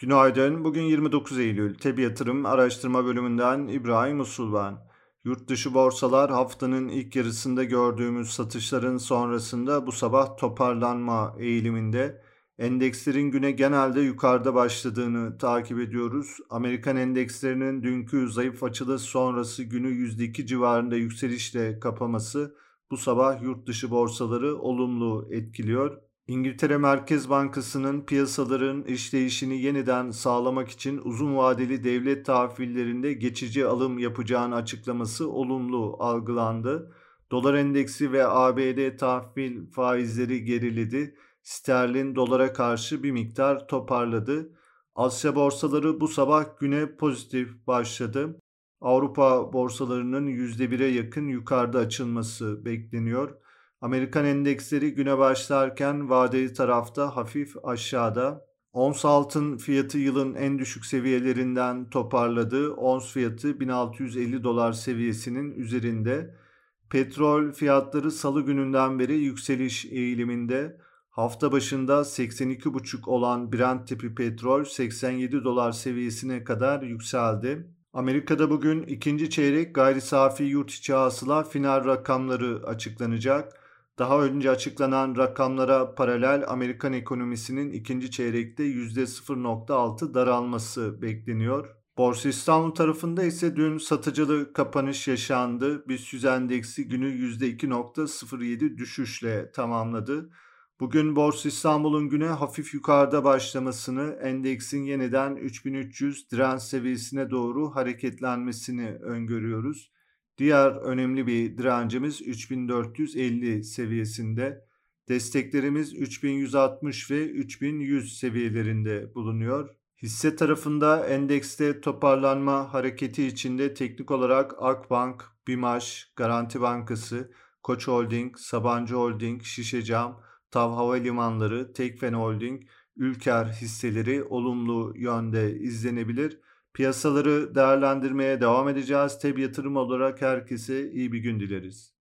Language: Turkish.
Günaydın. Bugün 29 Eylül. Tebi Yatırım Araştırma Bölümünden İbrahim Usul ben. Yurt dışı borsalar haftanın ilk yarısında gördüğümüz satışların sonrasında bu sabah toparlanma eğiliminde. Endekslerin güne genelde yukarıda başladığını takip ediyoruz. Amerikan endekslerinin dünkü zayıf açılış sonrası günü %2 civarında yükselişle kapaması bu sabah yurt dışı borsaları olumlu etkiliyor. İngiltere Merkez Bankası'nın piyasaların işleyişini yeniden sağlamak için uzun vadeli devlet tahvillerinde geçici alım yapacağını açıklaması olumlu algılandı. Dolar endeksi ve ABD tahvil faizleri geriledi. Sterlin dolara karşı bir miktar toparladı. Asya borsaları bu sabah güne pozitif başladı. Avrupa borsalarının %1'e yakın yukarıda açılması bekleniyor. Amerikan endeksleri güne başlarken vadeli tarafta hafif aşağıda. Ons altın fiyatı yılın en düşük seviyelerinden toparladı. Ons fiyatı 1650 dolar seviyesinin üzerinde. Petrol fiyatları salı gününden beri yükseliş eğiliminde. Hafta başında 82,5 olan Brent tipi petrol 87 dolar seviyesine kadar yükseldi. Amerika'da bugün ikinci çeyrek gayri safi yurt içi hasıla final rakamları açıklanacak. Daha önce açıklanan rakamlara paralel Amerikan ekonomisinin ikinci çeyrekte %0.6 daralması bekleniyor. Borsa İstanbul tarafında ise dün satıcılı kapanış yaşandı. BIST 100 endeksi günü %2.07 düşüşle tamamladı. Bugün Borsa İstanbul'un güne hafif yukarıda başlamasını, endeksin yeniden 3300 direnç seviyesine doğru hareketlenmesini öngörüyoruz. Diğer önemli bir direncimiz 3450 seviyesinde. Desteklerimiz 3160 ve 3100 seviyelerinde bulunuyor. Hisse tarafında endekste toparlanma hareketi içinde teknik olarak Akbank, Bimaş, Garanti Bankası, Koç Holding, Sabancı Holding, Şişecam, TAV Havalimanları, Tekfen Holding, Ülker hisseleri olumlu yönde izlenebilir. Piyasaları değerlendirmeye devam edeceğiz. Teb yatırım olarak herkese iyi bir gün dileriz.